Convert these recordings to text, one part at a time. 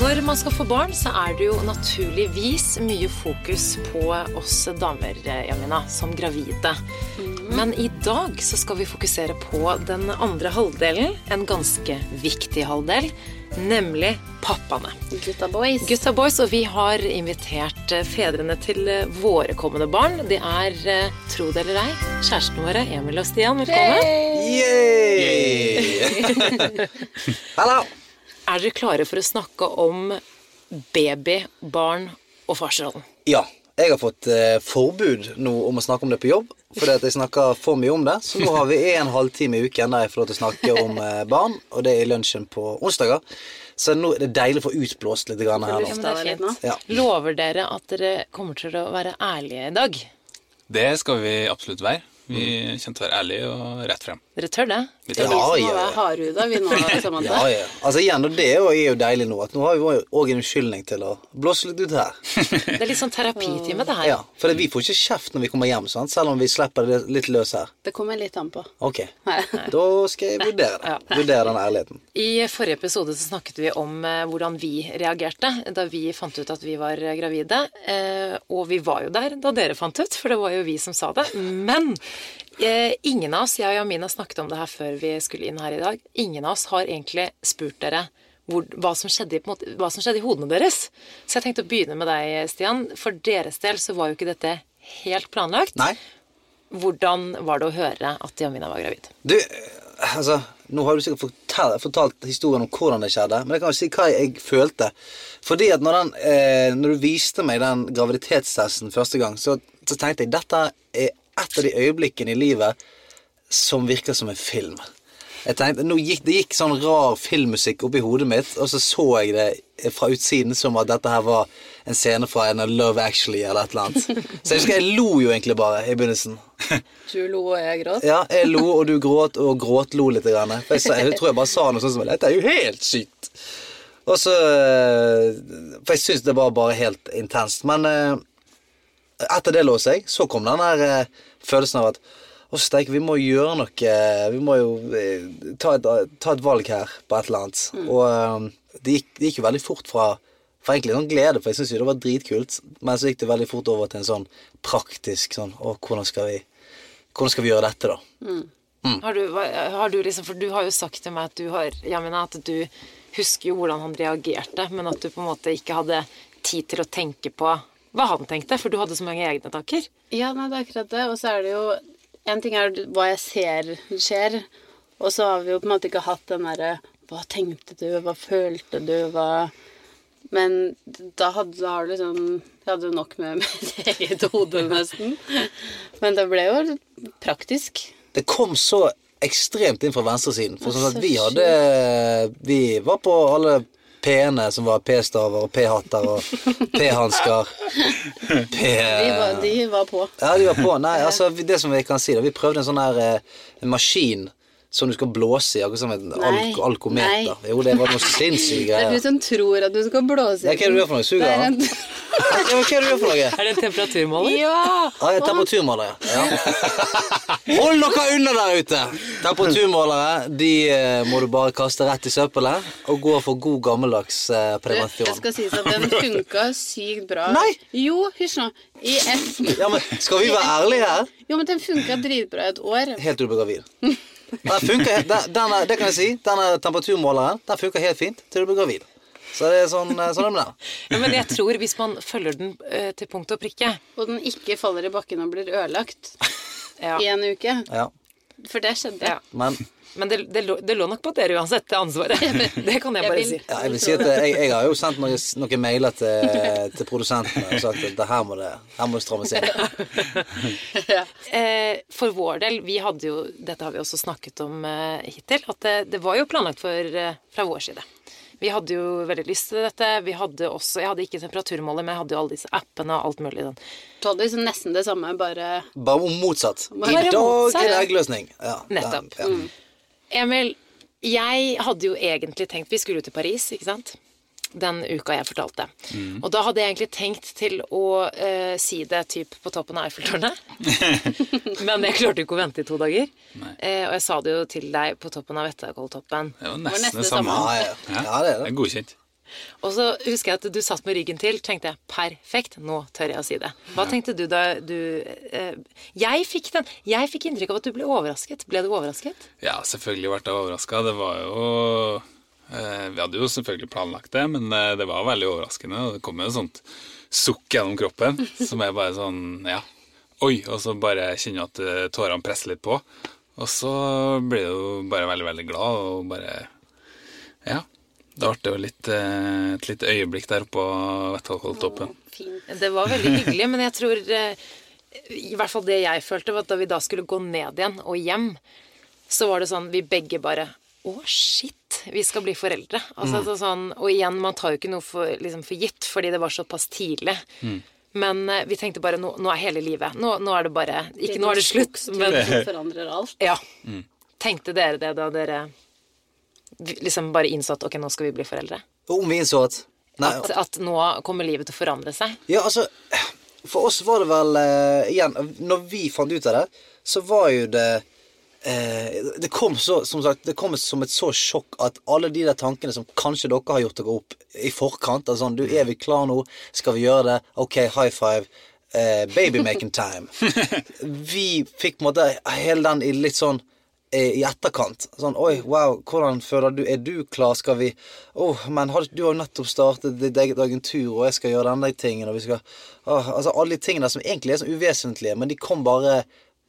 Når man skal få barn, så er det jo naturligvis mye fokus på oss damer, Jamina, som gravide. Men i dag så skal vi fokusere på den andre halvdelen, en ganske viktig halvdel, nemlig pappaene. Gutta boys. Gutta boys, og vi har invitert eh, fedrene til eh, våre kommende barn. De er, eh, tro det eller ei, kjærestene våre, Emil og Stian. Velkommen. Yay! Hallo! Er dere klare for å snakke om baby, barn og farsrollen? Ja, jeg har fått eh, forbud nå om å snakke om det på jobb, fordi at jeg snakker for mye om det. Så nå har vi en halvtime i uken der jeg får lov til å snakke om eh, barn, og det er i lunsjen på onsdager. Så nå er det deilig å få utblåst litt grann her nå. Ja. Lover dere at dere kommer til å være ærlige i dag? Det skal vi absolutt være. Vi kommer til å være ærlige og rett frem. Dere tør det? Vi Det er vi som ja, ja. hardhuda, vi nå, Samantha. Ja, ja. Altså igjen, og det er jo, er jo deilig nå, at nå har vi òg en unnskyldning til å blåse litt ut her. Det er litt sånn terapitime, det her. Ja, For vi får ikke kjeft når vi kommer hjem, sant? selv om vi slipper det litt løs her. Det kommer litt an på. Ok, da skal jeg vurdere det. Ja. Vurdere den ærligheten. I forrige episode så snakket vi om eh, hvordan vi reagerte da vi fant ut at vi var eh, gravide. Eh, og vi var jo der da dere fant ut, for det var jo vi som sa det. Men ingen av oss, jeg og Jamina snakket om det her før vi skulle inn her i dag, ingen av oss har egentlig spurt dere hvor, hva, som skjedde, måte, hva som skjedde i hodene deres. Så jeg tenkte å begynne med deg, Stian. For deres del så var jo ikke dette helt planlagt. Nei? Hvordan var det å høre at Jamina var gravid? Du, altså Nå har du sikkert fortalt, fortalt historien om hvordan det skjedde, men jeg kan jo si hva jeg følte. Fordi at når, den, eh, når du viste meg den graviditetstesten første gang, så, så tenkte jeg dette er et av de øyeblikkene i livet som virker som en film. Jeg tenkte, gikk, Det gikk sånn rar filmmusikk oppi hodet mitt, og så så jeg det fra utsiden som at dette her var en scene fra en Love Actually eller et eller annet. Så jeg husker jeg lo jo egentlig bare i begynnelsen. Du lo og jeg gråt. Ja, jeg lo, og du gråt, og gråtlo litt. Grann. For jeg, sa, jeg tror jeg bare sa noe sånt som Dette er jo helt sykt. Og så eh, For jeg syns det var bare helt intenst. Men eh, etter det lå seg, så kom den der eh, følelsen av at å, steik, vi må gjøre noe Vi må jo eh, ta et, ta et valg her på et eller annet. Og eh, det gikk, det gikk jo veldig fort fra for egentlig sånn glede, for jeg syntes jo det var dritkult. Men så gikk det veldig fort over til en sånn praktisk sånn Å, hvordan skal vi hvordan skal vi gjøre dette, da? Har du, har du liksom, for du har jo sagt til meg at du har Jamina, at du husker jo hvordan han reagerte, men at du på en måte ikke hadde tid til å tenke på hva han tenkte, for du hadde så mange egne tanker. Ja, nei, det er akkurat det. Og så er det jo En ting er hva jeg ser skjer, og så har vi jo på en måte ikke hatt den derre Hva tenkte du? Hva følte du? Hva Men da hadde, da har du liksom Jeg hadde jo nok med mitt eget hode, nesten. Men det ble jo praktisk. Det kom så ekstremt inn fra venstresiden. For sånn at vi hadde Vi var på alle P-ene som var P-staver og P-hatter og P-hansker. P... De var, de var på. Ja, de var på. Nei, altså det som vi kan si da, Vi prøvde en sånn her eh, en maskin som du skal blåse i, akkurat som et Nei. alk alkometer. Nei. Jo, det var noe sinnssyke Det er du som tror at du skal blåse i hva er det du gjør for noe? Suger Det er han? en- Ja, hva er det du gjør for noe? Er det en temperaturmåler? Ja! Ja, en er temperaturmåler, ja. Hold dere unna der ute! Temperaturmålere de eh, må du bare kaste rett i søppelet og gå for god gammeldags eh, Du, det skal sies at den funka sykt bra. Nei. Jo, hysj nå. I ett Ja, men Skal vi være ærlige her? Jo, men den funka dritbra et år. Helt til du ble gravid. Den funker, den, den, det kan jeg si. Denne temperaturmåleren den funker helt fint til du blir gravid. Så det er sånn, eh, sånn er det. Ja, men jeg tror hvis man følger den eh, til punkt og prikke Og den ikke faller i bakken og blir ødelagt ja. i en uke. Ja. For det skjedde. Ja. Men Men det, det, lå, det lå nok på dere uansett, det ansvaret. Det kan jeg bare si. ja, jeg vil si at jeg, jeg har jo sendt noen, noen mailer til, til produsentene og sagt at det her må det, her må det strammes inn. Ja. Eh, for vår del, vi hadde jo Dette har vi også snakket om eh, hittil. At det, det var jo planlagt for, eh, fra vår side. Vi hadde jo veldig lyst til dette. Vi hadde også, Jeg hadde ikke temperaturmåler, men jeg hadde jo alle disse appene og alt mulig. Den. Du hadde liksom nesten det samme, bare Bare motsatt. motsatt. I dag motsatt. er det eggløsning. Ja, Nettopp. Ja. Emil, jeg hadde jo egentlig tenkt Vi skulle jo til Paris, ikke sant? Den uka jeg fortalte. Og da hadde jeg egentlig tenkt til å uh, si det typ på toppen av Eiffeltårnet. Men jeg klarte jo ikke å vente i to dager. Uh, og jeg sa det jo til deg på toppen av Vettakolltoppen. Det var nesten det samme. samme. Ja, ja. Ja, det er det. Det er godkjent. Og så husker jeg at du satt med ryggen til. tenkte jeg, Perfekt, nå tør jeg å si det. Hva tenkte du da du eh, Jeg fikk den Jeg fikk inntrykk av at du ble overrasket. Ble du overrasket? Ja, selvfølgelig ble jeg overraska. Det var jo eh, Vi hadde jo selvfølgelig planlagt det, men eh, det var veldig overraskende. Og det kom jo et sånt sukk gjennom kroppen som er bare sånn Ja, oi! Og så bare kjenner jeg at eh, tårene presser litt på. Og så blir du bare veldig, veldig glad og bare Ja. Da ble jo litt, eh, et lite øyeblikk der på Vettholtoppen. Det var veldig hyggelig, men jeg tror eh, I hvert fall det jeg følte, var at da vi da skulle gå ned igjen og hjem, så var det sånn vi begge bare Å, shit! Vi skal bli foreldre. Altså, så sånn, og igjen, man tar jo ikke noe for, liksom, for gitt, fordi det var såpass tidlig. Men eh, vi tenkte bare nå, nå er hele livet. Nå, nå er det bare Ikke nå er det slutt, men Det forandrer alt. Ja. Tenkte dere det da dere liksom bare innså at ok, nå skal vi bli foreldre? Om vi innså at Nei, At, at nå kommer livet til å forandre seg? Ja, altså For oss var det vel uh, Igjen, når vi fant ut av det, så var jo det uh, Det kom så Som sagt, det kom som et så sjokk at alle de der tankene som kanskje dere har gjort dere opp i forkant altså Du, er vi klar nå? Skal vi gjøre det? OK, high five. Uh, babymaking time. Vi fikk på en måte hele den i litt sånn eh, i etterkant. Sånn Oi, wow, hvordan føler du Er du klar? Skal vi Å, men har, du har jo nettopp startet ditt eget agentur, og jeg skal gjøre denne tingen, og vi skal oh, Altså alle de tingene som egentlig er så uvesentlige, men de kom bare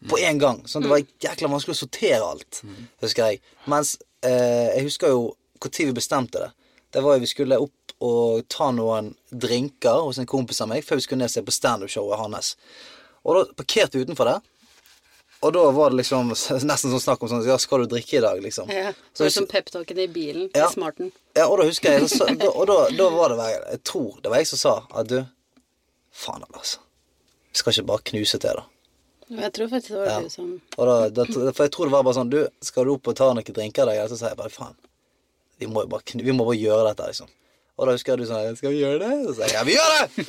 på én gang. Sånn, det var jækla vanskelig å sortere alt, husker jeg. Mens eh, jeg husker jo når vi bestemte det. Det var jo vi skulle opp og ta noen drinker hos en kompis av meg før vi skulle ned og se på standup-showet hans. Og da parkerte vi utenfor det. Og da var det liksom nesten sånn snakk om sånn Ja, skal du drikke i dag, liksom? Ja. Så hvis- som peptalken i bilen Ja. i smarten. Ja, og da husker jeg så, da, Og da, da var det jeg, Jeg tror det var jeg som sa at du Faen, altså. Vi skal ikke bare knuse til, da. Jeg tror faktisk det var Ja. du som Og da, da, for jeg tror det var bare sånn Du, skal du opp og ta noen drinker i dag? Så sa jeg bare faen. Vi må jo bare, vi må bare gjøre dette, liksom. Og da husker jeg du sa Skal vi gjøre det? Og Så sa jeg ja, vi gjør det!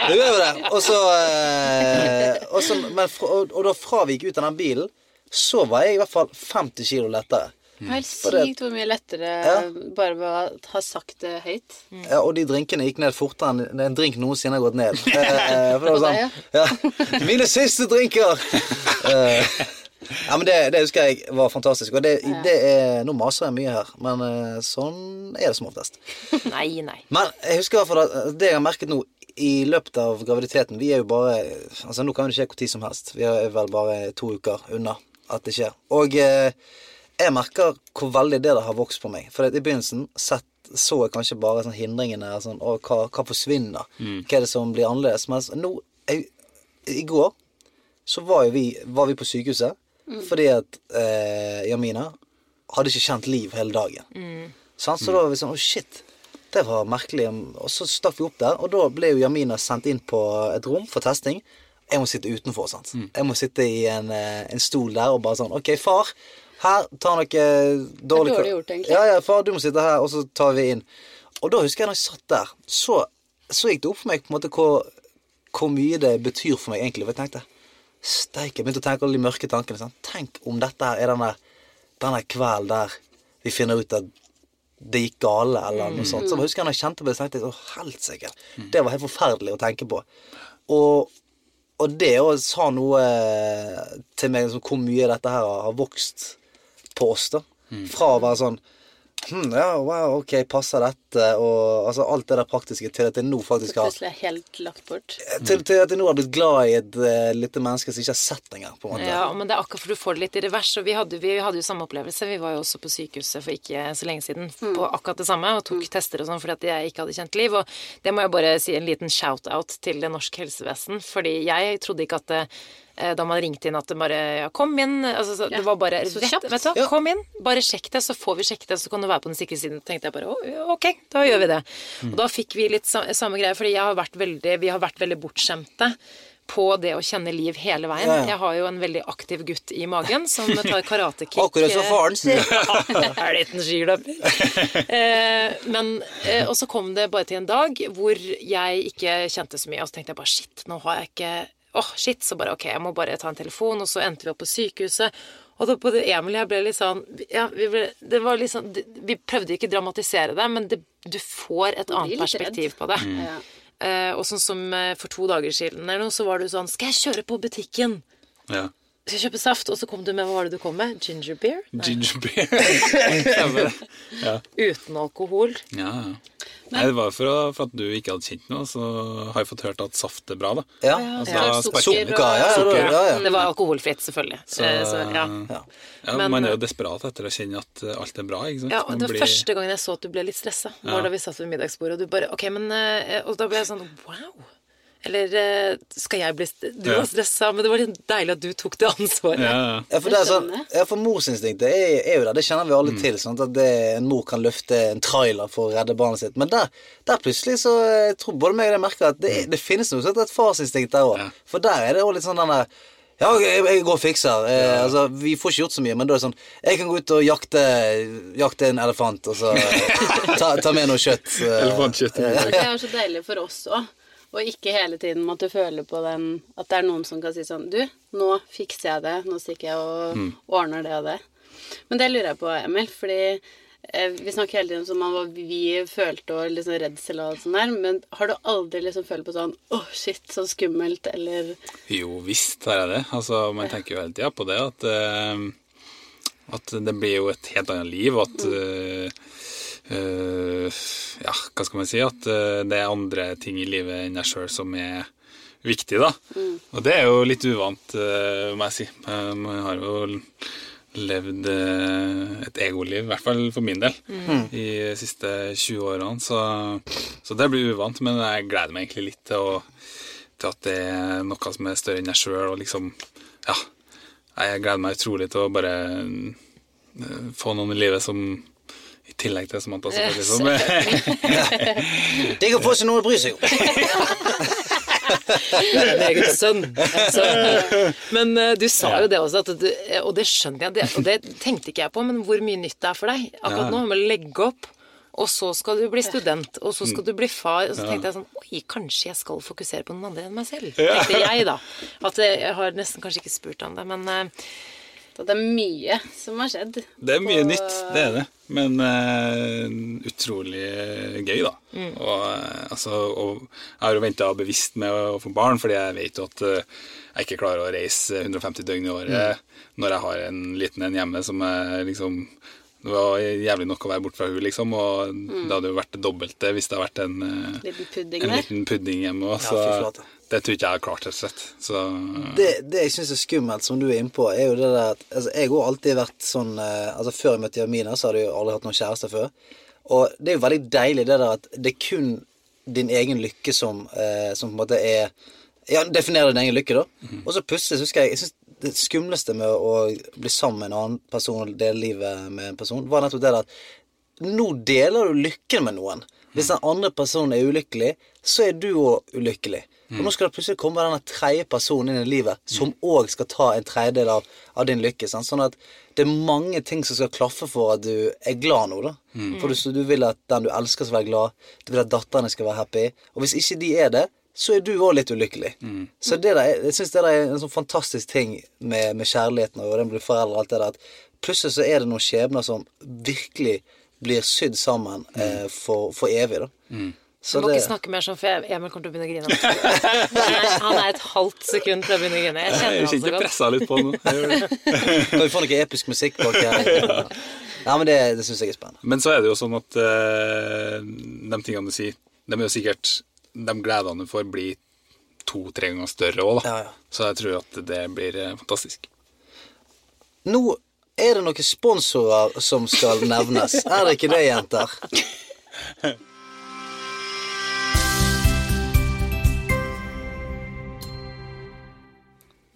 Da gjør vi det. Og så, eh, og så men fra, og, og da fra vi gikk ut av den bilen, så var jeg i hvert fall 50 kilo lettere. Helt For helt sykt hvor mye lettere Ja. bare ved å ha sagt det høyt. Ja, og de drinkene gikk ned fortere enn en drink noensinne har gått ned. Eh, for det var sånn, ja. Mine siste drinker! Eh, ja, men det, det husker jeg var fantastisk. Og det, det er Nå maser jeg mye her, men eh, sånn er det som oftest. Nei, nei. Men jeg husker i hvert fall at det jeg har merket nå i løpet av graviditeten Vi er jo bare Altså, nå kan det skje hvor tid som helst. Vi er vel bare to uker unna at det skjer. Og eh, jeg merker hvor veldig det der har vokst på meg. For i begynnelsen sett, så jeg kanskje bare sånn hindringene. Sånn, og hva, hva forsvinner? Hva er det som blir annerledes? Mens nå jeg, I går så var jo vi, var vi på sykehuset fordi at eh, Jamina hadde ikke kjent liv hele dagen. Sant? Så da var vi sånn Å, shit. Det var merkelig. Og så stakk vi opp der, og da ble jo Jamina sendt inn på et rom for testing. Jeg må sitte utenfor. sant? Jeg må sitte i en, eh, en stol der og bare sånn OK, far. Her, ta noe dårlig dårlig gjort, egentlig. Ja, ja, far, du må sitte her, og så tar vi inn. Og da husker jeg når jeg satt der, så, så gikk det opp for meg på en måte hvor, hvor mye det betyr for meg egentlig. For jeg tenkte Steike, jeg begynte å tenke alle de mørke tankene. Sant? Tenk om dette her er den der, den kvelden der vi finner ut at det gikk gale, eller noe sånt. Så jeg husker jeg når jeg kjente på det, så tenkte jeg å helsike. Det var helt forferdelig å tenke på. Og, og det òg sa noe til meg liksom, hvor mye dette her har vokst på oss, da. Fra å være sånn hm, Ja, wow, ok, passer dette? Og altså alt det der praktiske til at jeg nå faktisk har Plutselig er helt lagt bort. til, til at jeg nå har blitt glad i et uh, lite menneske som ikke har sett engang, på en måte. Ja, men det er akkurat for du får det litt i revers. Og vi hadde, vi hadde jo samme opplevelse. Vi var jo også på sykehuset for ikke så lenge siden på akkurat det samme og tok tester og sånn fordi at jeg ikke hadde kjent liv. Og det må jeg bare si en liten shout-out til det norske helsevesen. Fordi jeg trodde ikke at det, eh, da man ringte inn at det bare Ja, kom inn. Altså, så, det var bare så rett, kjapt. vet du, Ja. Kom inn, bare sjekk det, så får vi sjekket det, så kan du være på den sikre siden. tenkte jeg bare «Å, ok, da gjør vi det. Og da fikk vi litt samme, samme greie, fordi jeg har vært veldig, vi har vært veldig bortskjemte på det å kjenne liv hele veien. Ja, ja. Jeg har jo en veldig aktiv gutt i magen som tar karatekick. Akkurat som faren sin. Ja, er liten skiløper. Eh, men, eh, og så kom det bare til en dag hvor jeg ikke kjente så mye. Og så tenkte jeg bare shit, nå har jeg ikke Åh, shit. Så bare ok, jeg må bare ta en telefon. Og så endte vi opp på sykehuset. Og da både Emil og jeg ble litt sånn Ja, vi ble Det var litt sånn Vi prøvde ikke å dramatisere det, men det, du får et annet perspektiv redd. på det. Ja. Eh, og sånn som eh, for to dager siden eller noe, så var du sånn Skal jeg kjøre på butikken? Ja. Skal jeg kjøpe saft? Og så kom du med Hva var det du kom med? Ginger beer? Nei, Ginger beer. Ja. uten alkohol. ja. Nei, det var for, å, for at du ikke hadde kjent noe, så har jeg fått hørt at saft er bra, da. Ja. Altså, Ja, da sukker og- Sukker, ja, Sukker, ja. Det var alkoholfritt, selvfølgelig. Så, Eh, så, ja. Men- man er jo desperat etter å kjenne at eh, alt er bra, ikke sant? Ja, og det var blir- første gangen jeg så at du ble litt stressa. Var Ja. da vi satt ved middagsbordet, og du bare Ok, men eh, Og da ble jeg sånn Wow. Eller eh, skal jeg bli Du var stressa, men det var litt deilig at du tok det ansvaret. Ja, ja. Ja, for, det er sånn, ja, for morsinstinktet er, er jo der. Det kjenner vi Mm. alle til. Sånn At det, en mor kan løfte en trailer for å redde barnet sitt. Men der, der plutselig så jeg tror både meg og deg merker at det, det finnes noe sånt et farsinstinkt der òg. Mm. Ja. For der er det òg litt sånn den der ja, jeg, jeg går og fikser. Eh, altså, vi får ikke gjort så mye, men da er det sånn Jeg kan gå ut og jakte, jakte en elefant, og så ta, ta med noe kjøtt. eh. Elefantkjøtt. Det er så deilig for oss òg. Og ikke hele tiden måtte føle på den At det er noen som kan si sånn Du, nå fikser jeg det. Nå stikker jeg og Mm. ordner det og det. Men det lurer jeg på, Emil, fordi eh, vi snakker hele tiden som om vi følte og liksom redsel og sånn der, men har du aldri liksom følt på sånn Å, shit, så skummelt, eller Jo visst har jeg det. Altså, man tenker jo hele tida på det at eh, At det blir jo et helt annet liv, og at eh, eh, Ja, hva skal man si? At eh, det er andre ting i livet enn deg sjøl som er viktig, da. Og det er jo litt uvant, eh, må jeg si. Eh, Man har jo levd eh, et egoliv, i hvert fall for min del, i de siste 20 årene. Så, så det blir uvant, men jeg gleder meg egentlig litt til, å, til at det er noe som er større enn jeg sjøl, og liksom Ja. Jeg gleder meg utrolig til å bare eh, få noen i livet som i tillegg til Samantha, selvfølgelig. Som, Digg å få seg noe å bry seg om. En egen sønn. Altså. Men eh, du sa jo det også, at du, eh, og det skjønner jeg, det, og det tenkte ikke jeg på, men hvor mye nytt det er for deg akkurat Ja. nå med å legge opp. Og så skal du bli student, og så skal du bli far. Og så tenkte jeg sånn Oi, kanskje jeg skal fokusere på noen andre enn meg selv. Tenkte jeg, da. At eh, jeg har nesten kanskje ikke spurt om det, men eh, Så det er mye som har skjedd. Det er mye på- nytt, det er det. Men uh, utrolig gøy, da. Og, eh, altså, og jeg har jo venta bevisst med å få barn, fordi jeg vet jo at uh, jeg ikke klarer å reise 150 døgn i året når jeg har en liten en hjemme som er liksom Det var jævlig nok å være borte fra henne, liksom, og det hadde jo vært det dobbelte hvis det hadde vært en, Liten pudding en liten pudding hjemme Også. Ja. Det tror ikke jeg har klart, rett og slett. Så Det, det jeg syns er skummelt, som du er inne på, er jo det der at altså, Jeg har alltid vært sånn eh, Altså Før jeg møtte Jamina, så hadde jeg jo aldri hatt noen kjæreste før. Og det er jo veldig deilig det der at det er kun din egen lykke som, eh, som på en måte er Ja, definerer din egen lykke, da. Og så plutselig så husker jeg Jeg synes det skumleste med å bli sammen med en annen person og dele livet med en person, var nettopp det der at nå deler du lykken med noen. Hvis den andre personen er ulykkelig, så er du òg ulykkelig. Og nå skal det plutselig komme denne tredje personen inn i livet som òg skal ta en tredjedel av, av din lykke. Sant? Sånn at det er mange ting som skal klaffe for at du er glad nå, da. For du, du vil at den du elsker skal være glad, du vil at datterne skal være happy. Og hvis ikke de er det, så er du òg litt ulykkelig. Så det der, er- jeg syns det der er en sånn fantastisk ting med, med kjærligheten og det med foreldre og alt det der, at plutselig så er det noen skjebner som virkelig blir sydd sammen eh, for, for evig, da. Så Du må det, ikke snakke mer sånn, for jeg- Emil kommer til å begynne å grine. Han er, et halvt sekund til å begynne å grine. Jeg jeg kjenner han så godt. litt på nå. Kan vi få noe episk musikk bak her? Ja, men det, det syns jeg er spennende. Men så er det jo sånn at uh, de tingene du sier, de er jo sikkert De gledene du får, blir to-tre ganger større òg, da. Ja, ja. Så jeg tror at det blir eh, fantastisk. Nå er det noen sponsorer som skal nevnes. Er det ikke det, jenter?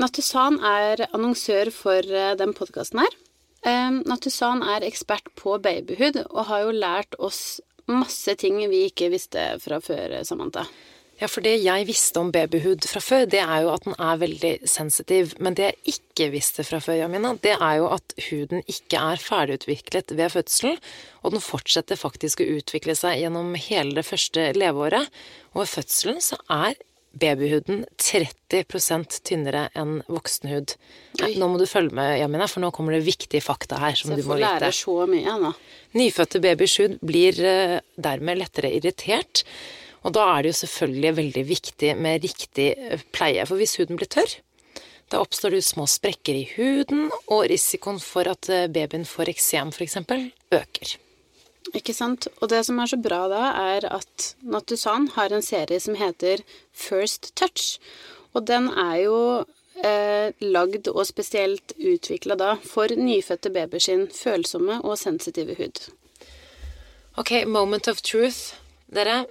Nattusan er annonsør for eh, den podkasten her. Nattusan er ekspert på babyhud og har jo lært oss masse ting vi ikke visste fra før, eh, Samantha. Ja, for det jeg visste om babyhud fra før, det er jo at den er veldig sensitiv. Men det jeg ikke visste fra før, Jamina, det er jo at huden ikke er ferdigutviklet ved fødselen, og den fortsetter faktisk å utvikle seg gjennom hele det første leveåret. Og ved fødselen så er babyhuden 30% tynnere enn voksenhud. Nå må du følge med, Jamina, for nå kommer det viktige fakta her som Så du må vite. lære så mye nå. Nyfødte babyers hud blir eh, dermed lettere irritert. Og da er det jo selvfølgelig veldig viktig med riktig eh, pleie. For hvis huden blir tørr, da oppstår det små sprekker i huden, og risikoen for at eh, babyen får eksem f.eks. øker. Ikke sant? Og det som er så bra da, er at Nattusan har en serie som heter First Touch. Og den er jo eh, lagd og spesielt utvikla da for nyfødte babyer sin følsomme og sensitive hud. Ok, moment of truth. Dere,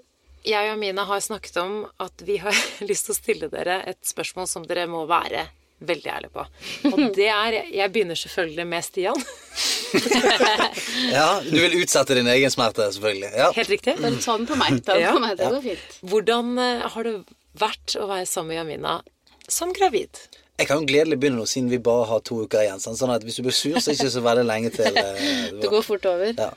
jeg og Mina har snakket om at vi har lyst til å stille dere et spørsmål som dere må være veldig ærlig på. Og det er Jeg begynner selvfølgelig med Stian. Ja, Du vil utsette din egen smerte, selvfølgelig. Ja. Helt riktig. Bare ta den på meg. Ta den Ja. på meg, det går fint. Hvordan eh, har det vært å være sammen med Jamina som gravid? Jeg kan jo gledelig begynne nå, siden vi bare har to uker igjen. Sånn at hvis du blir sur, så er det ikke så veldig lenge til. eh, Det går fort over. Ja.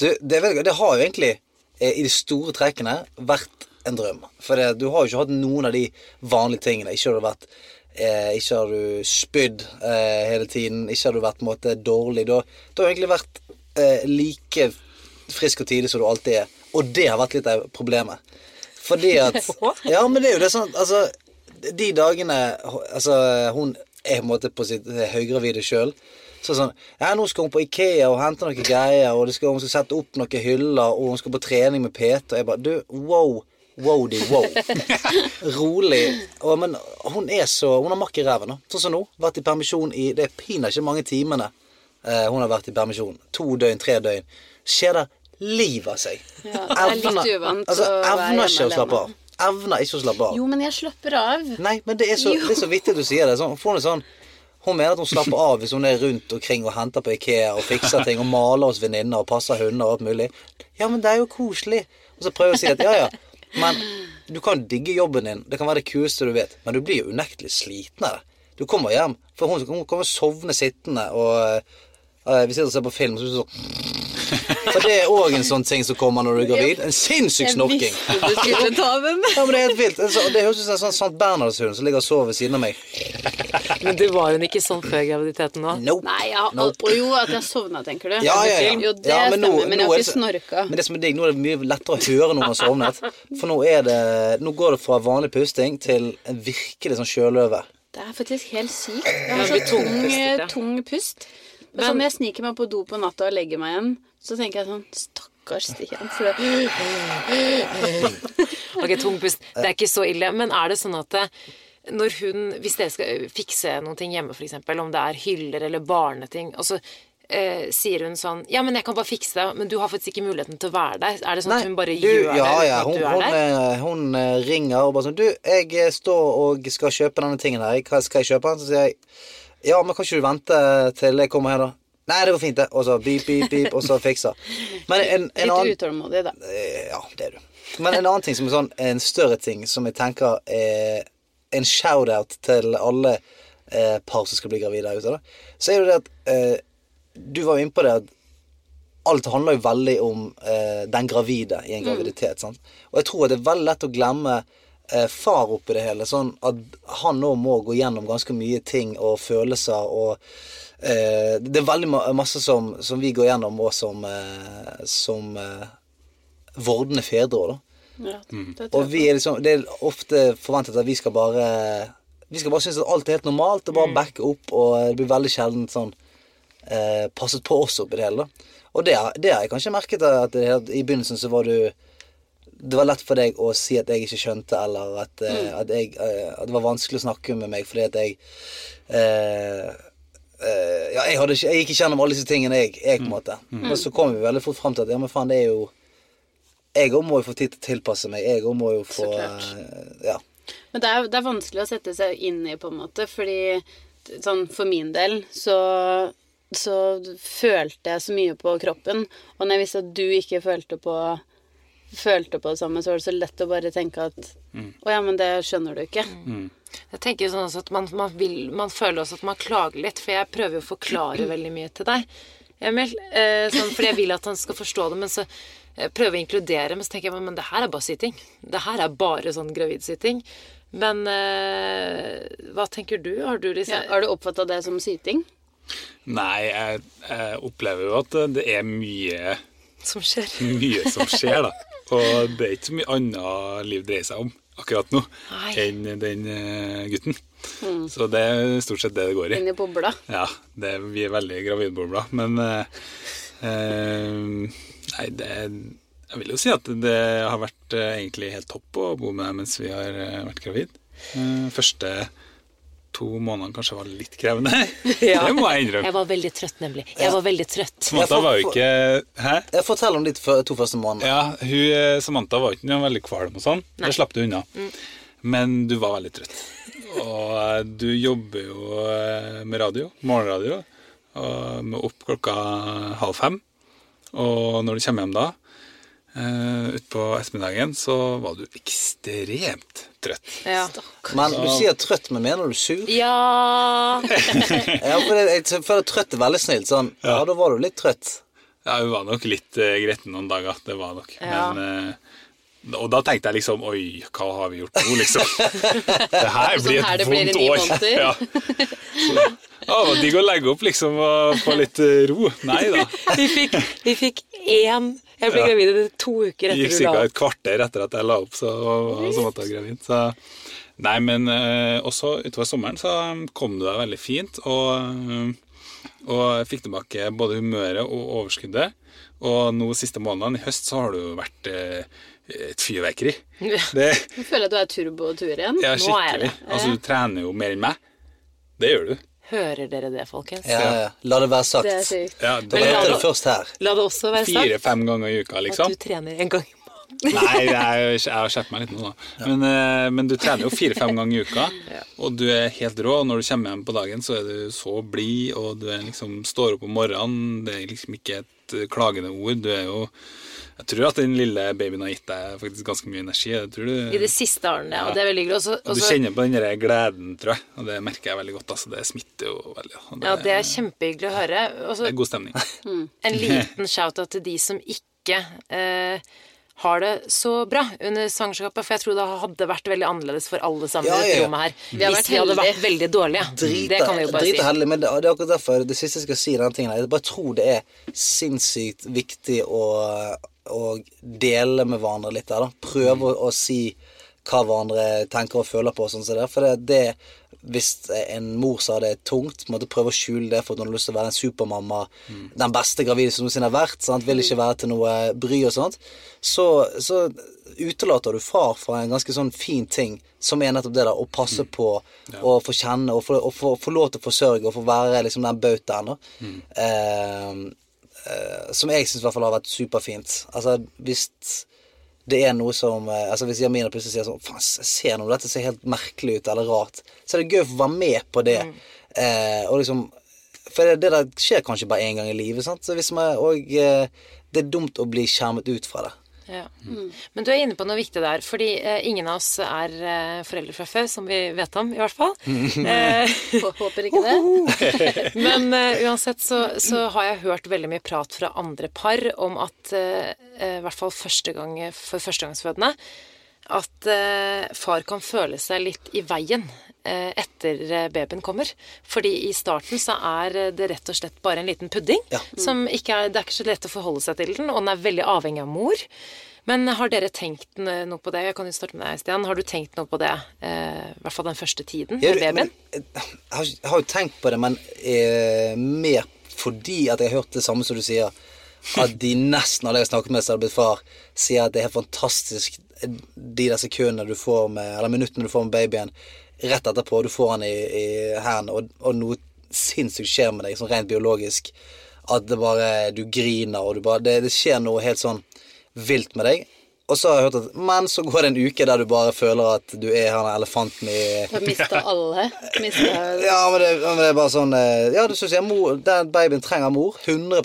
Du, det, er veldig, det har jo egentlig, eh, i de store trekkene, vært en drøm. For det, du har jo ikke hatt noen av de vanlige tingene. Ikke har det vært eh, Ikke har du spydd eh, hele tiden. Ikke har du vært måte dårlig. Du har, du har egentlig vært eh, like frisk og tidlig som du alltid er. Og det har vært litt av problemet. Fordi at Ja, men det er jo det sånn Altså, de dagene Altså, hun er på en måte på sitt høygravide sjøl. Så sånn Ja, nå skal hun på Ikea og hente noen greier, og det skal, hun skal sette opp noen hyller, og hun skal på trening med Peter. Jeg bare Du, wow. Wow, de wow. Rolig. Og, men hun er så Hun har makk i ræven. Sånn som nå. Vært i permisjon i Det er pinadø ikke mange timene eh, hun har vært i permisjon. To døgn, tre døgn. Skjer det liv av seg. Ja, det er litt Evner- uvant altså, Evner ikke å slappe av. Evner ikke å slappe av. Jo, men jeg slapper av. Nei, men det er så, det er så vittig du sier det. Sånn, får sånn, hun mener at hun slapper av hvis hun er rundt omkring og henter på Ikea og fikser ting og maler hos venninner og passer hunder og alt mulig. Ja, men det er jo koselig. Og så prøver hun å si at ja, ja, men du kan digge jobben din, det kan være det kuleste du vet, men du blir jo unektelig slitnere. Du kommer hjem, for hun, kommer sovne sittende, og eh, vi sitter og ser på film, så er det sånn For det er òg en sånn ting som kommer når du er gravid. En sinnssyk snorking. visste du skulle ta den. Ja, men Det er helt vilt. Det er så- Det høres ut som en sånn Sant Bernhardshund som ligger og sover ved siden av meg. Men du var hun ikke sånn før graviditeten òg? Nope. Nei, ja, Nope. og jo, at jeg sovna, tenker du? Ja, ja, ja. Jo, det Ja, men nå- stemmer, men jeg har ikke snorka. Men det som er digg, nå er det mye lettere å høre når man har sovnet. For nå er det Nå går det fra vanlig pusting til en virkelig sånn sjøløve. Det er faktisk helt sykt. Jeg har så tung, tung pust. Men sånn, når jeg sniker meg på do på natta og legger meg igjen, så tenker jeg sånn Stakkars Stian. For det, Ok, tung pust. Det er ikke så ille. Men er det sånn at det, når hun Hvis dere skal fikse noe hjemme, f.eks., om det er hyller eller barneting, og så eh, sier hun sånn Ja, men jeg kan bare fikse det, men du har faktisk ikke muligheten til å være der. Er det sånn at hun bare du, gjør ja, det ja, hun, du er hun, der? eh, hun eh, ringer og bare sånn Du, jeg eh, står og skal kjøpe denne tingen her. Hva skal jeg kjøpe? Så sier jeg Ja, men kan ikke du vente til jeg kommer her, da? Nei, det går fint, det. Og så beep, beep, beep, og så fikser. Men en, en annen utålmodig, da. Eh, Ja, det er du. Men en annen ting som er sånn, en større ting som jeg tenker er en shout-out til alle eh, par som skal bli gravide der ute, da. Så er det det at eh, Du var jo inne på det at alt handler jo veldig om eh, den gravide i en graviditet. Sant? Og jeg tror at det er veldig lett å glemme far oppi det hele. Sånn at han nå må gå gjennom ganske mye ting og følelser og eh, Det er veldig ma- masse som, som vi går gjennom òg som, eh, som eh, vordende fedre òg, da. Ja, det Og vi er liksom, det er ofte forventet at vi skal bare Vi skal bare synes at alt er helt normalt og bare backe opp, og det blir veldig sjelden sånn eh, passet på oss oppi det hele. da. Og det, det har jeg kanskje merket at det, i begynnelsen så var du Det var lett for deg å si at jeg ikke skjønte, eller at, eh, at, jeg, eh, at det var vanskelig å snakke med meg fordi at jeg eh, eh, ja, jeg, hadde ikke, jeg gikk ikke gjennom alle disse tingene, jeg, jeg på en måte. Men så kom vi veldig fort frem til at ja, men faen, det er jo Jeg òg må jo få tid til å tilpasse meg. Jeg òg må jo få eh, Ja. Men det er, det er vanskelig å sette seg inn i, på en måte, fordi sånn for min del så så følte jeg så mye på kroppen, og når jeg visste at du ikke følte på følte på det samme, så var det så lett å bare tenke at Å ja, men det skjønner du ikke. Jeg tenker sånn at man, man, vil, man føler også at man klager litt, for jeg prøver jo å forklare veldig mye til deg, Emil. Eh, sånn, fordi jeg vil at han skal forstå det, men så eh, prøver jeg å inkludere, men så tenker jeg men det her er bare sitting. Det her er bare sånn gravidsitting. Men eh, hva tenker du? Har du liksom Ja, har du oppfatta det som syting? Nei, jeg, jeg opplever jo at det er mye, som skjer? mye som skjer, da. Og det er ikke så mye annet liv dreier seg om akkurat nå Nei. enn den gutten. gutten. Så det er stort sett det det går i. Inni bobla? Ja, det, vi er veldig gravidbobla, men eh, eh, Nei, det Jeg vil jo si at det har vært eh, egentlig helt topp å bo med deg mens vi har eh, vært gravid. Eh, første to månedene kanskje var litt krevende. Ja. Det må jeg innrømme. Jeg var veldig trøtt, nemlig. Jeg var veldig trøtt. Samantha var jo ikke Hæ? Jeg Fortell om de to første månedene. Ja, hun, eh, Samantha var ikke noe veldig kvalm og sånn. Det slapp du unna. Men du var veldig trøtt. Og eh, du jobber jo eh, med radio, morgenradio, og med opp klokka halv fem. Og når du kommer hjem da, uh, utpå ettermiddagen, så var du ekstremt trøtt. Ja. Men du sier trøtt, men mener du sur? ja Ja, for det, jeg føler trøtt er veldig snilt. Sånn, ja, da var du litt trøtt. Ja, hun var nok litt uh, gretten noen dager, det var nok. Ja. Men, uh, og da tenkte jeg liksom Oi, hva har vi gjort nå, liksom? Det her Sånn blir her et det blir i vondt ni år. måneder. Ja. Så, ja, det var digg å legge opp, liksom, og få litt ro. Nei da. Vi fikk, vi fikk én Jeg ble gravid to uker gikk etter du la opp. ca. sikkert et kvarter etter at jeg la opp, så måtte jeg gravid. Så Nei, men eh, også utover sommeren så kom du deg veldig fint, og, eh, og jeg fikk tilbake både humøret og overskuddet. Og nå siste månedene, i høst, så har du vært eh, et fyrverkeri. Det Jeg føler at du er turbo-tur igjen. Ja, skikkelig. Altså, du trener jo mer enn meg. Det gjør du. Hører dere det, folkens? Ja, ja. La det være sagt. Det er sykt. Ja, Men la det- det først her. La det også være sagt Fire-fem ganger i uka, at liksom. du trener en gang i måneden. Nei, jeg, jeg har skjerpet meg litt nå, da. Men, eh, men du trener jo fire-fem ganger i uka, og du er helt rå. Og når du kommer hjem på dagen, så er du så blid, og du er liksom, står opp om morgenen. Det er liksom ikke et eh, klagende ord. Du er jo Jeg tror at den lille babyen har gitt deg faktisk ganske mye energi. Tror du, I det siste har den det, Og det er veldig hyggelig. Også, og du kjenner på den der gleden, tror jeg. Og det merker jeg veldig godt. Altså, det smitter jo veldig. Og det, ja, det er kjempehyggelig å høre. Også, det er god stemning. en liten shout-out til de som ikke eh, har det så bra under svangerskapet. For jeg tror det hadde vært veldig annerledes for alle sammen Ja, i ja, dette ja. rommet her. Vi Hvis vi hadde vært veldig dårlige. det kan vi jo bare si. drita heldig, men det, det er akkurat derfor det siste jeg skal si denne tingen her. Jeg bare tror det er sinnssykt viktig å, å dele med hverandre litt der, da. Prøve å, å si hva hverandre tenker og føler på sånn som det. For det, det hvis en mor sa det er tungt, måtte prøve å skjule det for at hun har lyst til å være en supermamma, den beste gravide som noensinne har vært, sant? vil ikke være til noe bry og sånt, så, så utelater du far fra en ganske sånn fin ting, som er nettopp det der å passe på og få kjenne og få, og få, få lov til å forsørge og få være liksom den bautaen. Eh, eh, som jeg syns har vært superfint. Altså hvis det er noe som eh, Altså Hvis Jamina plutselig sier sånn Faen, jeg ser noe, dette ser helt merkelig ut eller rart, så er det gøy å få være med på det. Eh, og liksom For det, det der skjer kanskje bare én gang i livet, sant. Så hvis man, og eh, det er dumt å bli skjermet ut fra det. Ja. Men du er inne på noe viktig der, fordi eh, ingen av oss er eh, foreldre fra før, som vi vet om, i hvert fall. Eh, Håper ikke det. men eh, uansett så, så har jeg hørt veldig mye prat fra andre par om at eh, eh, i hvert fall første gang for førstegangsfødende at eh, far kan føle seg litt i veien etter eh, babyen kommer. Fordi i starten så er eh, det rett og slett bare en liten pudding. Ja. Som ikke er, det er ikke så lett å forholde seg til den, og den er veldig avhengig av mor. Men har dere tenkt noe på det? Jeg kan jo starte med deg, Stian. Har du tenkt noe på det, eh, i hvert fall den første tiden med babyen? men, eh, jeg, har, jeg har jo tenkt på det, men eh, mer fordi at jeg har hørt det samme som du sier. At de nesten alle jeg har snakket med som har blitt far, sier at det er helt fantastisk eh, de der sekundene du får med Eller minuttene du får med babyen rett etterpå. Du får han i, i hendene, og, og noe sinnssykt skjer med deg, sånn rent biologisk. At det bare Du griner, og du bare Det, det skjer noe helt sånn vilt med deg. Og så har jeg hørt at Men så går det en uke der du bare føler at du er han elefanten i Du har mista alle. Mista ja, men det, men det er bare sånn eh, Ja, du syns den babyen trenger mor. 100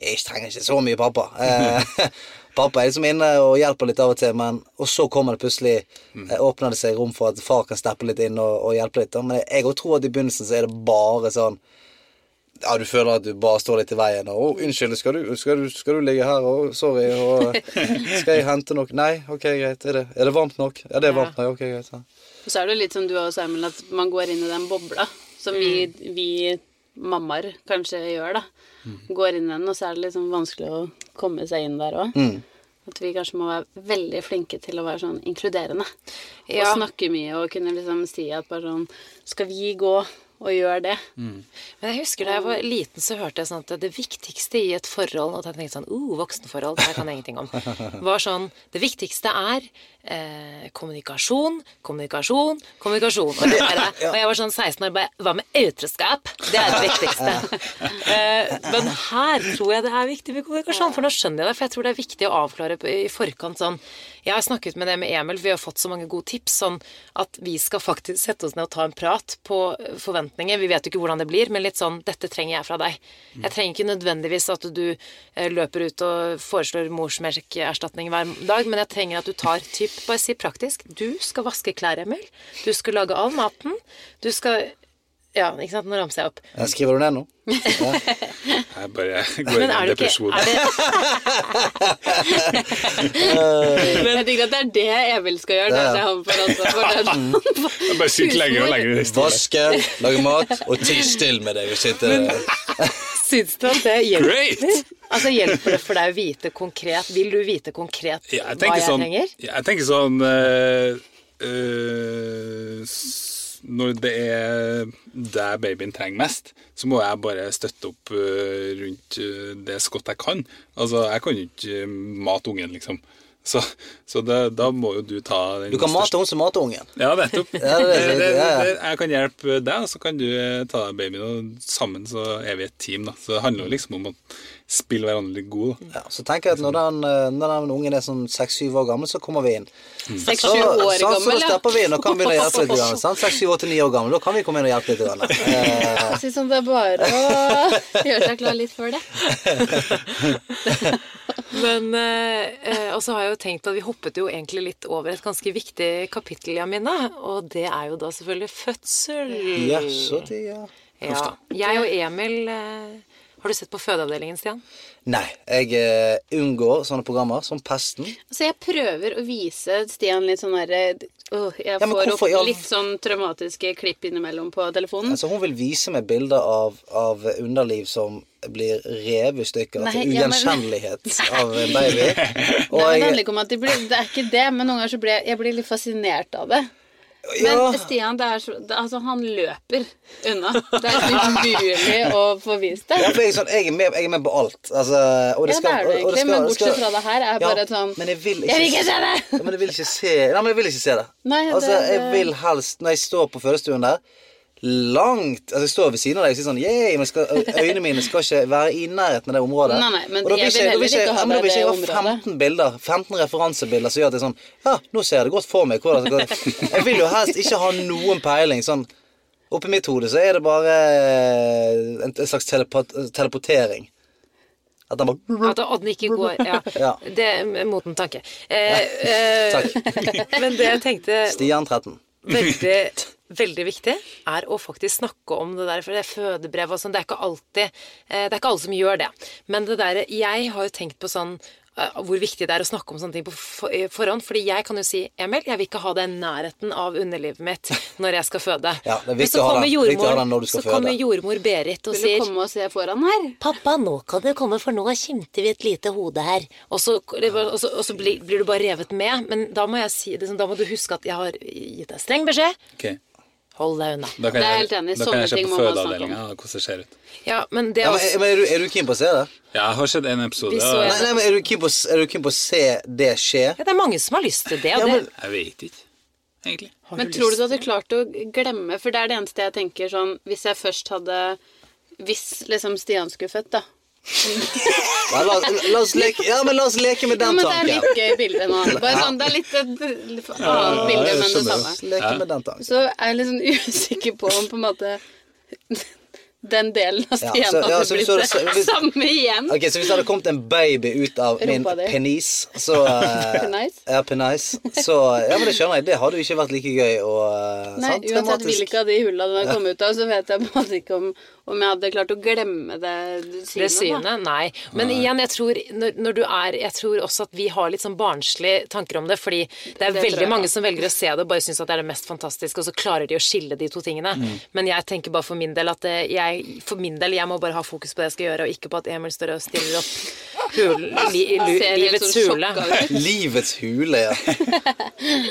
Jeg trenger ikke så mye pappa. Eh, pappa er liksom inne og hjelper litt av og til, men Og så kommer det plutselig mm. Åpner det seg rom for at far kan steppe litt inn og, og hjelpe litt. Men jeg òg tror at i begynnelsen så er det bare sånn ja, du føler at du bare står litt i veien. Og unnskyld, skal du, skal, du, skal du ligge her?' Og 'Sorry', og 'Skal jeg hente noe?' Nei, ok, greit. Er det, er det varmt nok? Ja, det er varmt nok. Ok, greit. Ja. Så er det litt som du også, Emil, at man går inn i den bobla som vi, vi mammaer kanskje gjør, da. Går inn i den, og så er det liksom vanskelig å komme seg inn der òg. Mm. At vi kanskje må være veldig flinke til å være sånn inkluderende. Ja. Og snakke mye og kunne liksom si at bare sånn Skal vi gå og gjøre det? Men jeg husker da jeg var liten, så hørte jeg sånn at det viktigste i et forhold Og da tenkte jeg sånn uh, voksenforhold, det her kan jeg ingenting om. Var sånn Det viktigste er eh, kommunikasjon, kommunikasjon, kommunikasjon. Og, det det. og jeg var sånn 16 år bare Hva med utroskap? Det er det viktigste. eh, men her tror jeg det er viktig med kommunikasjon, for nå skjønner jeg det. For jeg tror det er viktig å avklare i forkant sånn Jeg har snakket med det med Emil, for vi har fått så mange gode tips sånn at vi skal faktisk sette oss ned og ta en prat på eh, forventninger. Vi vet jo ikke hvordan det blir, men litt sånn Dette trenger jeg fra deg. Jeg trenger ikke nødvendigvis at du eh, løper ut og foreslår morsmelkerstatning hver dag, men jeg trenger at du tar typ Bare si praktisk. Du skal vaske klær, Emil. Du skal lage all maten. Du skal Ja, ikke sant. Nå ramser jeg opp. Jeg Skriver du ned nå? Jeg bare går Men inn i en depresjon. er det, Jeg tenker at det er det Emil skal gjøre. Det er det han får ansvar for. Får- Jeg bare sitter lenger og lenger i stedet. Vaske, lage mat og tie stille med deg og sitte Syns du at det hjelper? Great! Altså, Hjelper det for deg å vite konkret Vil du vite konkret Ja, jeg hva jeg sånn, trenger? jeg tenker sånn eh, eh, s- Når det er det babyen trenger mest, så må jeg bare støtte opp eh, rundt eh, det så godt jeg kan. Altså, jeg kan jo ikke mate ungen, liksom. Så, så det, da må jo du ta den Du kan største- mate hun som mater ungen. Ja, nettopp. Ja, det Det- Jeg kan hjelpe deg, og så kan du eh, ta deg babyen, og sammen så er vi et team. da. Så det handler jo liksom om å spille hverandre litt gode. Ja, så tenker jeg at når den, eh, når den ungen er sånn seks-syv år gammel, så kommer vi inn. Seks-sju Så, år så, så gammel, ja. stepper vi inn og kan begynne å hjelpe litt. grann, sant? Seks, syv, til ni år gammel. Da kan vi komme inn og hjelpe litt. grann. Eh, Jeg sånn det er bare å gjøre seg klar litt før det. Men eh, eh, Og så har jeg jo tenkt at vi hoppet jo egentlig litt over et ganske viktig kapittel, Jamina. Og det er jo da selvfølgelig fødsel. ja, så det, ja. Ja. Jeg og Emil eh, Har du sett på Fødeavdelingen, Stian? Nei, jeg uh, unngår sånne programmer som Pesten. Så jeg prøver å vise Stian litt sånn derre uh, Jeg ja, får hvorfor- opp litt sånn traumatiske klipp innimellom på telefonen. Altså, hun vil vise meg bilder av, av underliv som blir revet i stykker. Nei, til ja, men- av en baby. Og Nei, men det handler ikke om at de blir, det er ikke det, men noen ganger så blir jeg, jeg blir litt fascinert av det. Men ja, Stian, det er så, det, altså, han løper unna. Det er liksom umulig å få vist det. ja, for jeg, sånn, jeg, er med, jeg er med på alt. Altså, og det Ja, det er du egentlig, men bortsett fra det her er Ja, bare sånn men jeg vil ikke, Jeg vil ikke se det! Ja, men jeg vil ikke se Nei, men jeg vil ikke se det. Nei, det- altså, jeg vil helst, når jeg står på fødestuen der Langt Altså, jeg står ved siden av deg og sier sånn Yeah, men skal, øynene mine skal ikke være i nærheten av det området. Nei, nei, men Og da vil jeg ikke ja, det vil ikke jeg ha 15 bilder 15 referansebilder som gjør at det er sånn Ja, nå ser jeg det godt for meg. Hvordan. Jeg vil jo helst ikke ha noen peiling. Sånn Oppi mitt hode så er det bare en, en slags teleportering. At den bare At Odden ikke går Ja. Ja. Det er mot en tanke. Eh, eh, men det jeg tenkte Stian 13. veldig, veldig viktig, er å faktisk snakke om det der. For det er fødebrev og sånn, det er ikke alltid eh, Det er ikke alle som gjør det. Men det der Jeg har jo tenkt på sånn eh, hvor viktig det er å snakke om sånne ting på forhånd. Fordi jeg kan jo si Emil, jeg vil ikke ha det i nærheten av underlivet mitt når jeg skal føde. Ja, Men så kommer den- jordmor, den så kommer jordmor Berit og Vil du sier komme og se foran her? Pappa, nå kan du komme, for nå kimter vi et lite hode her. Og så, og så, og så blir, blir du bare revet med. Men da må jeg si det sånn, da må du huske at jeg har gitt deg streng beskjed. Ok, Hold deg unna. Da kan Det er jeg, helt enig. Sånne jeg se ting på må man snakke om. fødeavdelinga hvordan det ser ut. Ja, men det Ja, er men, også men er, du, er du keen på å se det? Ja, jeg har sett en episode. Nei, nei, men er du keen på, på å se det skje? ja, Det er mange som har lyst til det. Og Ja, men- det Jeg vet ikke, egentlig. har Men du tror du du hadde klart å glemme For det er det eneste jeg tenker sånn Hvis jeg først hadde Hvis liksom Stian skulle født, da. Ja, la, la, oss leke, ja, men la oss leke med Ja, den men det er litt gøy bilde nå. Bare sånn, Det er litt et annet bilde, jeg men det samme. Så tanken. Så er litt sånn usikker på om på en måte den delen av Ja, så- ja, hadde blitt hvis- samme igjen. Ok, Så hvis det hadde kommet en baby ut av min penis, så uh, Penis? Ja, penis. Så Ja, men det skjønner jeg. Det hadde jo ikke vært like gøy og uh, Nei, sant? uansett hvilke av de hullene den har kommet ut av, så vet jeg på en måte ikke om, om jeg hadde klart å glemme det synet. Det synet? Nei. Men igjen, jeg tror, når, når du er Jeg tror også at vi har litt sånn barnslige tanker om det, fordi det er Det veldig jeg mange som velger å se det og bare syns at det er det mest fantastiske, og så klarer de å skille de to tingene. Mm. Men jeg tenker bare for min del at det, jeg, for min del, jeg må bare ha fokus på det jeg skal gjøre, og ikke på at Emil står og stiller opp hul, li, li, li, livets sånn hule. Livets hule, ja.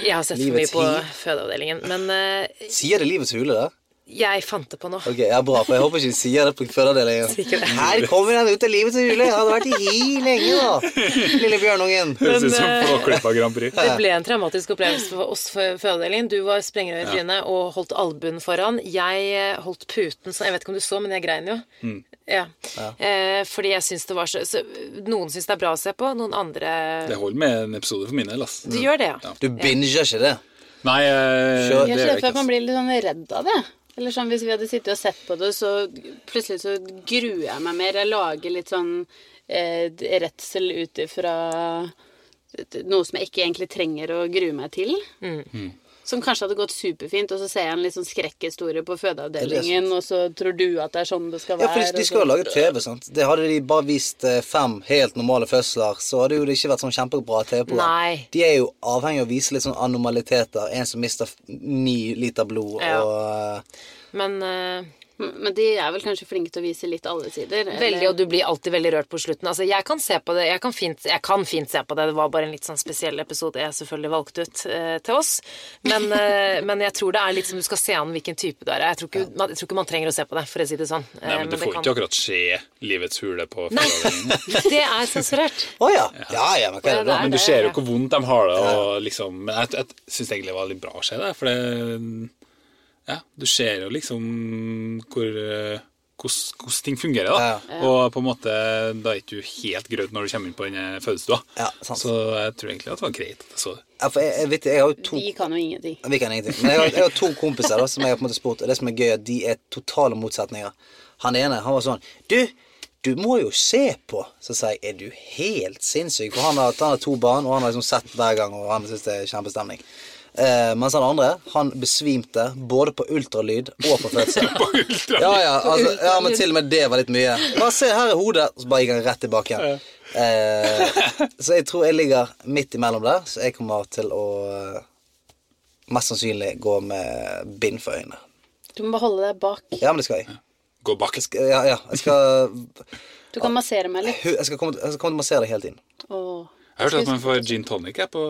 Jeg har sett for mye på fødeavdelingen. Men uh, Sier det Livets hule, da? Jeg fant det på noe. Ok, ja, Bra, for jeg håper ikke du sier det på fødeavdelingen. Sikkert. Her kommer han ut av til Julie! Han hadde vært i hi lenge, da. Lille bjørnungen. Høres ut som Men, eh, Flåklypa Grand Prix. Det ble en traumatisk opplevelse for oss for fødeavdelingen. Du var sprengerød i trynet og holdt albuen foran. Jeg eh, holdt puten sånn. Jeg vet ikke om du så, men jeg grein jo. Ja. Eh, fordi jeg syns det var så, så Noen syns det er bra å se på, noen andre Det holder med en episode for min del, ass. Du gjør det, ja. Du binger ikke det. Nei, eh, Kjør. Jeg det gjør redd for jeg at man ikke. blir litt sånn redd av det. Eller sånn Hvis vi hadde sittet og sett på det, så plutselig så gruer jeg meg mer. Jeg lager litt sånn eh, redsel ut ifra noe som jeg ikke egentlig trenger å grue meg til. Mm. Som kanskje hadde gått superfint, og så ser jeg en litt sånn skrekkhistorie på fødeavdelingen, og så tror du at det er sånn det skal være. Ja, for de skal jo lage TV, sant. Det Hadde de bare vist eh, fem helt normale fødsler, så hadde jo det ikke vært sånn kjempebra TV-program. De er jo avhengig av å vise litt sånn anormaliteter. En som mister ni liter blod, Ja. og eh, Men eh, Men de er vel kanskje flinke til å vise litt alle sider? eller- Veldig, og du blir alltid veldig rørt på slutten. Altså, jeg kan se på det, jeg kan fint, jeg kan fint se på det. Det var bare en litt sånn spesiell episode jeg selvfølgelig valgte ut eh, til oss. Men, eh, men jeg tror det er litt som du skal se an hvilken type du er. Jeg tror, ikke, man, jeg tror ikke man trenger å se på det, for å si det sånn. Eh, Nei, men Du det får kan- ikke akkurat se Livets hule på Nei, det er sensurert. Å ja. Ja ja, men det er det. Men du ser jo hvor vondt de har det. Og liksom, men jeg, jeg syns egentlig det var litt bra å se det. For det Ja, du ser jo liksom hvor eh, hvordan, ting fungerer, da. Ja. Og på en måte da er ikke du helt grøt når du kommer inn på denne fødestua. Ja, sant. Så jeg tror egentlig at det var greit at jeg så det. Ja, for jeg, jeg, vet, jeg har jo to De kan jo ingenting. Vi kan ingenting. Men jeg har, jeg har to kompiser da, som jeg har på en måte spurt, og det som er gøy, er at de er totale motsetninger. Han ene han var sånn Du, du må jo se på. Så sier jeg, er du helt sinnssyk? For han har, han har to barn, og han har liksom sett hver gang, og han syns det er kjempestemning. Eh, mens han andre, han besvimte både på ultralyd og på fødsel. På Ja, ja, altså, ja, men til og med det var litt mye. Bare se, her er hodet. Så bare gikk han rett tilbake igjen. Eh, så jeg tror jeg ligger midt imellom der, så jeg kommer til å eh, mest sannsynlig gå med bind for øynene. Du må bare holde deg bak. Ja, men det skal jeg. Gå bak. Jeg skal, ja, ja, jeg skal, Du kan massere meg litt. jeg skal, komme, jeg skal komme til å massere deg hele tiden. Åh. Jeg hørte at man får gin tonic på.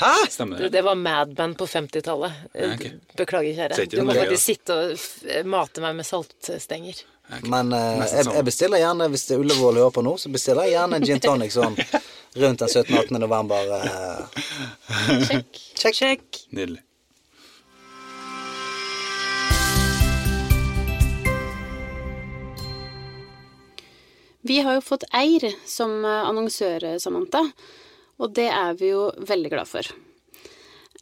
Hæ? Stemmer Det, det? var Mad Men på 50-tallet. Okay. Beklager, Så kjære. Du må faktisk sitte og mate meg med saltstenger. Men eh, jeg, sånn. jeg bestiller gjerne, hvis det er Ullevål hører på nå, så bestiller jeg gjerne en gin tonic sånn rundt den 17.-18. november. eh. Sjekk. Check, check. Nydelig. Vi har jo fått Eir som eh, annonsør, Samantha, og det er vi jo veldig glad for.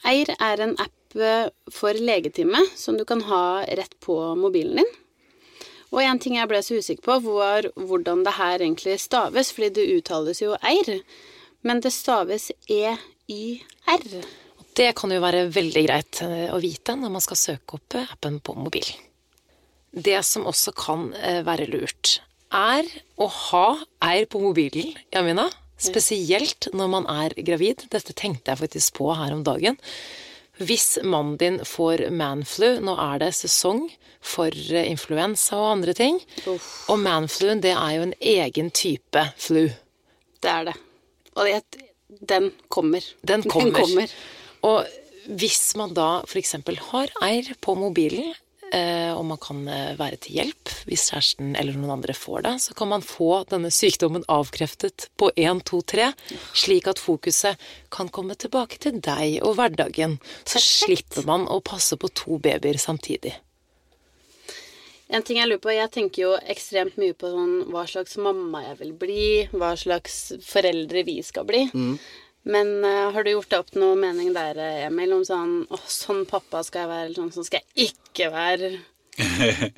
Eir er en app eh, for legetime som du kan ha rett på mobilen din. Og en ting jeg ble så usikker på, var hvordan det her egentlig staves, fordi det uttales jo Eir, men det staves EYR. Det kan jo være veldig greit eh, å vite når man skal søke opp appen på mobil. Det som også kan eh, være lurt, er å ha eir på mobilen, Jamina. Spesielt når man er gravid. Dette tenkte jeg faktisk på her om dagen. Hvis mannen din får manflu, nå er det sesong for eh, influensa og andre ting, Uff. og manfluen det er jo en egen type flu. Det er det. Og det, den kommer. Den kommer. Den kommer. Og hvis man da f.eks. har eir på mobilen, og man kan eh, være til hjelp hvis kjæresten eller noen andre får det, så kan man få denne sykdommen avkreftet på 1, 2, 3, slik at fokuset kan komme tilbake til deg og hverdagen. Så slipper man å passe på to babyer samtidig. En ting jeg lurer på, jeg tenker jo ekstremt mye på sånn hva slags mamma jeg vil bli, hva slags foreldre vi skal bli. Men uh, har du gjort deg opp noe mening der, eh, Emil, om sånn å, sånn pappa skal jeg være, eller sånn, sånn skal jeg ikke være?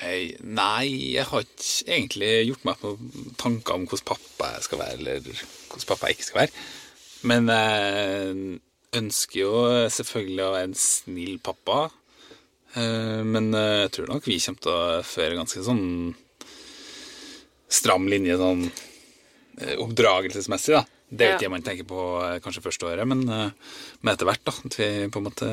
Nei, jeg har ikke egentlig gjort meg noen tanker om hvordan pappa jeg skal være, eller hvordan pappa jeg ikke skal være. Men jeg ønsker jo selvfølgelig å være en snill pappa. Eh, Men jeg tror nok vi kommer til å føre ganske sånn stram linje sånn oppdragelsesmessig, da. Det er jo ikke det man tenker på eh, kanskje første året, men, eh, men etter hvert, da. At vi på en måte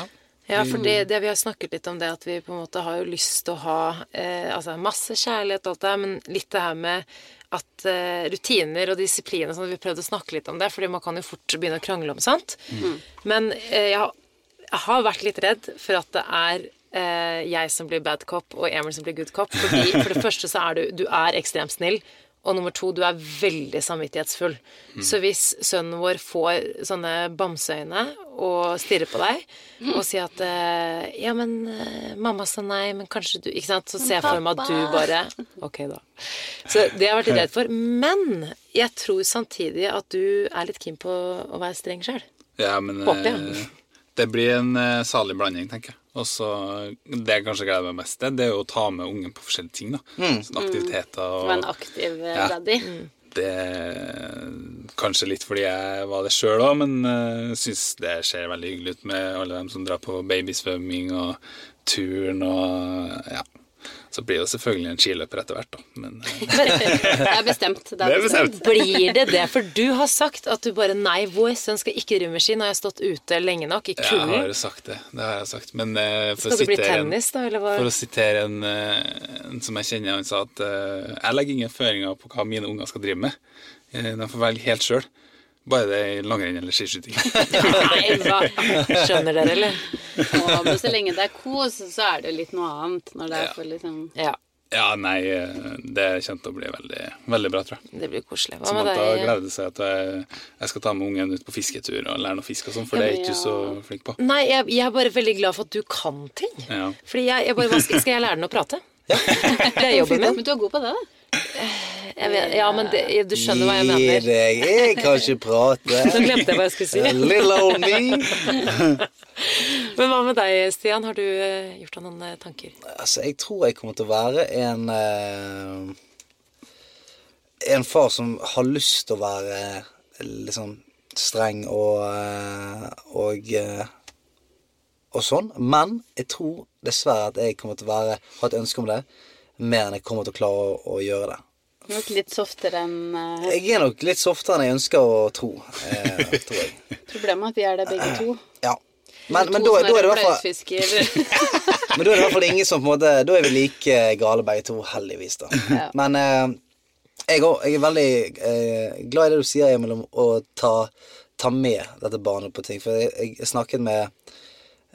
Ja. Ja, for det, det vi har snakket litt om det at vi på en måte har jo lyst til å ha eh, altså masse kjærlighet og alt det her, men litt det her med at eh, rutiner og disiplin og sånn, vi prøvde å snakke litt om det, fordi man kan jo fort begynne å krangle om sånt. Men eh, jeg, har, jeg har vært litt redd for at det er eh, jeg som blir bad cop og Emil som blir good cop, fordi for det første så er du, du er ekstremt snill, og nummer to, du er veldig samvittighetsfull. Så hvis sønnen vår får sånne bamseøyne og stirrer på deg og sier at eh, Ja, men eh, mamma sa nei, men kanskje du Ikke sant? Så ser jeg for meg at du bare Ok, da. Så det har jeg vært redd for. Men jeg tror samtidig at du er litt keen på å være streng sjøl. Ja, men Håper jeg. eh, det blir en salig blanding, tenker jeg. Og så Det jeg kanskje gleder meg mest til, det er jo å ta med ungen på forskjellige ting. da. Sånne aktiviteter og Være en aktiv eh, Ja. daddy. Det Kanskje litt fordi jeg var det sjøl òg, men jeg syns det ser veldig hyggelig ut med alle dem som drar på babysvømming og turn og ja. Så blir det selvfølgelig en skiløper etter hvert, da. Men eh, Det er bestemt. Det det er bestemt. Blir det det? For du har sagt at du bare Nei, vår sønn skal ikke drive ski, når Nå har jeg stått ute lenge nok i Jeg har jo sagt det. Det har jeg sagt. Men uh, for, Skal å det bli sitere en, tennis, da, eller for å sitere en, uh, en som jeg kjenner, han sa at uh, jeg legger ingen føringer på hva mine unger skal drive med. Eh, De får velge helt sjøl. Bare det er langrenn eller skiskyting. Nei, hva? Skjønner dere, eller? Og men så lenge det er kos, så er det litt noe annet. Når det er Ja. for liksom Ja, Ja, nei, eh, det kommer til å bli veldig, veldig bra, tror jeg. det blir koselig. Hva med Samantha deg? gleder seg at jeg, jeg skal ta med ungen ut på fisketur og lære noe fisk og sånn, for det er ikke du så flink på. Nei, jeg, jeg er bare veldig glad for at du kan ting. Ja. Fordi jeg, jeg bare, hva skal, skal jeg lære den å prate? Det er jobben min. Men du er god på det, da. Vet, ja, men det, du skjønner hva jeg mener. Gi deg, jeg kan ikke prate. Nå glemte jeg hva jeg skulle si. Little old me. Men hva med deg, Stian? Har du eh, gjort deg noen eh, tanker? Altså, jeg tror jeg kommer til å være en eh, En far som har lyst til å være liksom streng og og, og sånn. Men jeg tror dessverre at jeg kommer til å være ha et ønske om det mer enn jeg kommer til å klare å, å gjøre det. Nok litt softere enn uh... Jeg er nok litt softere enn jeg ønsker å tro. Eh, tror jeg. Problemet er at vi er det begge to. Ja. Men, men, To da, da, er det i hvert fall, men da er det i hvert fall ingen som på en måte Da er vi like gale begge to, heldigvis. da Ja. Men eh, jeg, òg- jeg er veldig eh, glad i det du sier, Emil, om å ta, ta med dette barnet på ting. For jeg, jeg snakket med,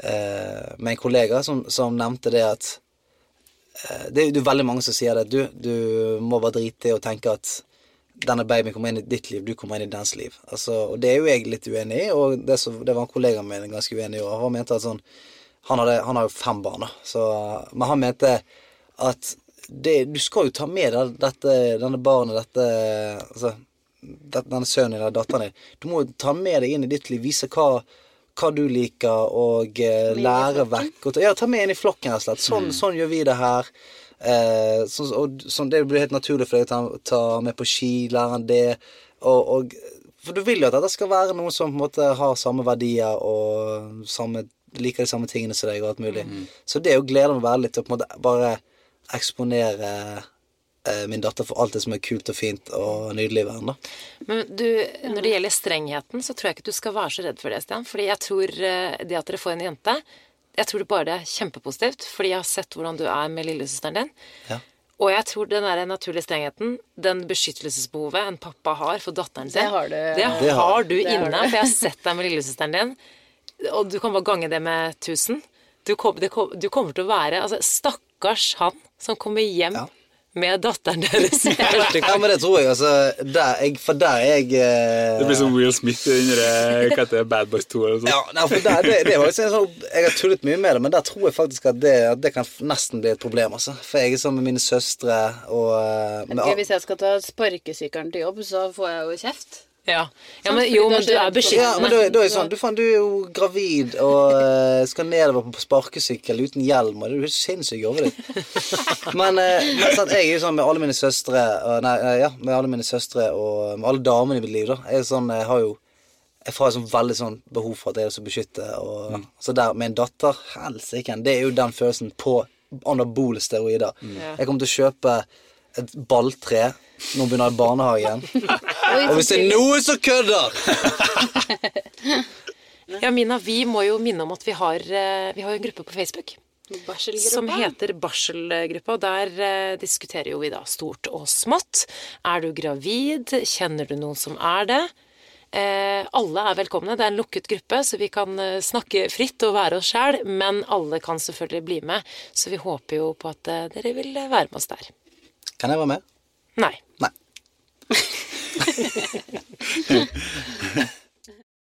eh, med en kollega som, som nevnte det at det, er- det er veldig mange som sier det. Du, du må bare drite i å tenke at denne babyen kommer inn i ditt liv, du kommer inn i dens liv. Altså, og det er jo jeg litt uenig i, og det, så, det var en kollega min ganske uenig i. Og han mente at sånn Han, hadde, han har jo fem barn, da, men han mente at det, du skal jo ta med deg dette, denne barnet, dette altså, denne sønnen eller datteren din. Du må jo ta med deg inn i ditt liv, vise hva, hva du liker, og eh, lære vekk. Og ja, ta med inn i flokken, rett og slett. Sånn, sånn gjør vi det her. Eh, så, og sånn, det blir helt naturlig for deg å ta, ta med på ski, lære han det. Og, og, for du vil jo at dette skal være noen som på en måte har samme verdier og samme, liker de samme tingene som deg og alt mulig. Så det er jo gleden meg veldig til å på en måte bare eksponere min datter for alt det som er kult og fint og nydelig i verden. da. Men du, når det gjelder strengheten, så tror jeg ikke du skal være så redd for det, Stian. Fordi jeg tror eh, det at dere får en jente, jeg tror det bare er kjempepositivt. Fordi jeg har sett hvordan du er med lillesøsteren din. Ja. Og jeg tror den der naturlige strengheten, den beskyttelsesbehovet en pappa har for datteren sin, Det har du. det Det har- har du det har inne. du. For jeg har sett deg med lillesøsteren din, og du kan bare gange det med 1000. Du, kom, du kommer til å være altså, Stakkars han som kommer hjem Ja. Med datteren deres Ja, men det tror jeg, altså. Der, jeg, for der er jeg eh, Det blir som Will Smith i den der, hva heter det, Bad Boys 2 eller noe. Ja, nei, for der, det, det var liksom sånn, Jeg har tullet mye med det, men der tror jeg faktisk at det, at det kan nesten bli et problem. altså. For jeg er sammen med mine søstre og eh, med, Hvis jeg skal ta sparkesykkelen til jobb, så får jeg jo kjeft. Ja. ja, men jo, men du er beskyttende. Ja, men da, da er det sånn, du, fan, du er jo gravid og uh, skal nedover på sparkesykkel uten hjelm. og Du er jo sinnssyk over ditt. Men, uh, men sant, jeg er jo sånn med alle mine søstre og, Nei, eh, ja, med alle mine søstre og med alle damene i mitt liv. da Jeg, er sånn, jeg har jo jeg får sånn veldig sånn behov for at jeg skal beskytte. Og, Så der med en datter, helsike, det er jo den følelsen på anabole steroider. Mm. Jeg kommer til å kjøpe et balltre når hun begynner i barnehagen. og hvis det er noe som kødder Ja, Mina, vi må jo minne om at vi har, eh, vi har en gruppe på Facebook. Som heter Barselgruppa. og Der eh, diskuterer jo vi da stort og smått. Er du gravid? Kjenner du noen som er det? Eh, alle er velkomne. Det er en lukket gruppe, så vi kan eh, snakke fritt og være oss sjæl. Men alle kan selvfølgelig bli med, så vi håper jo på at eh, dere vil være med oss der. Kan jeg være med? Nei. Nei.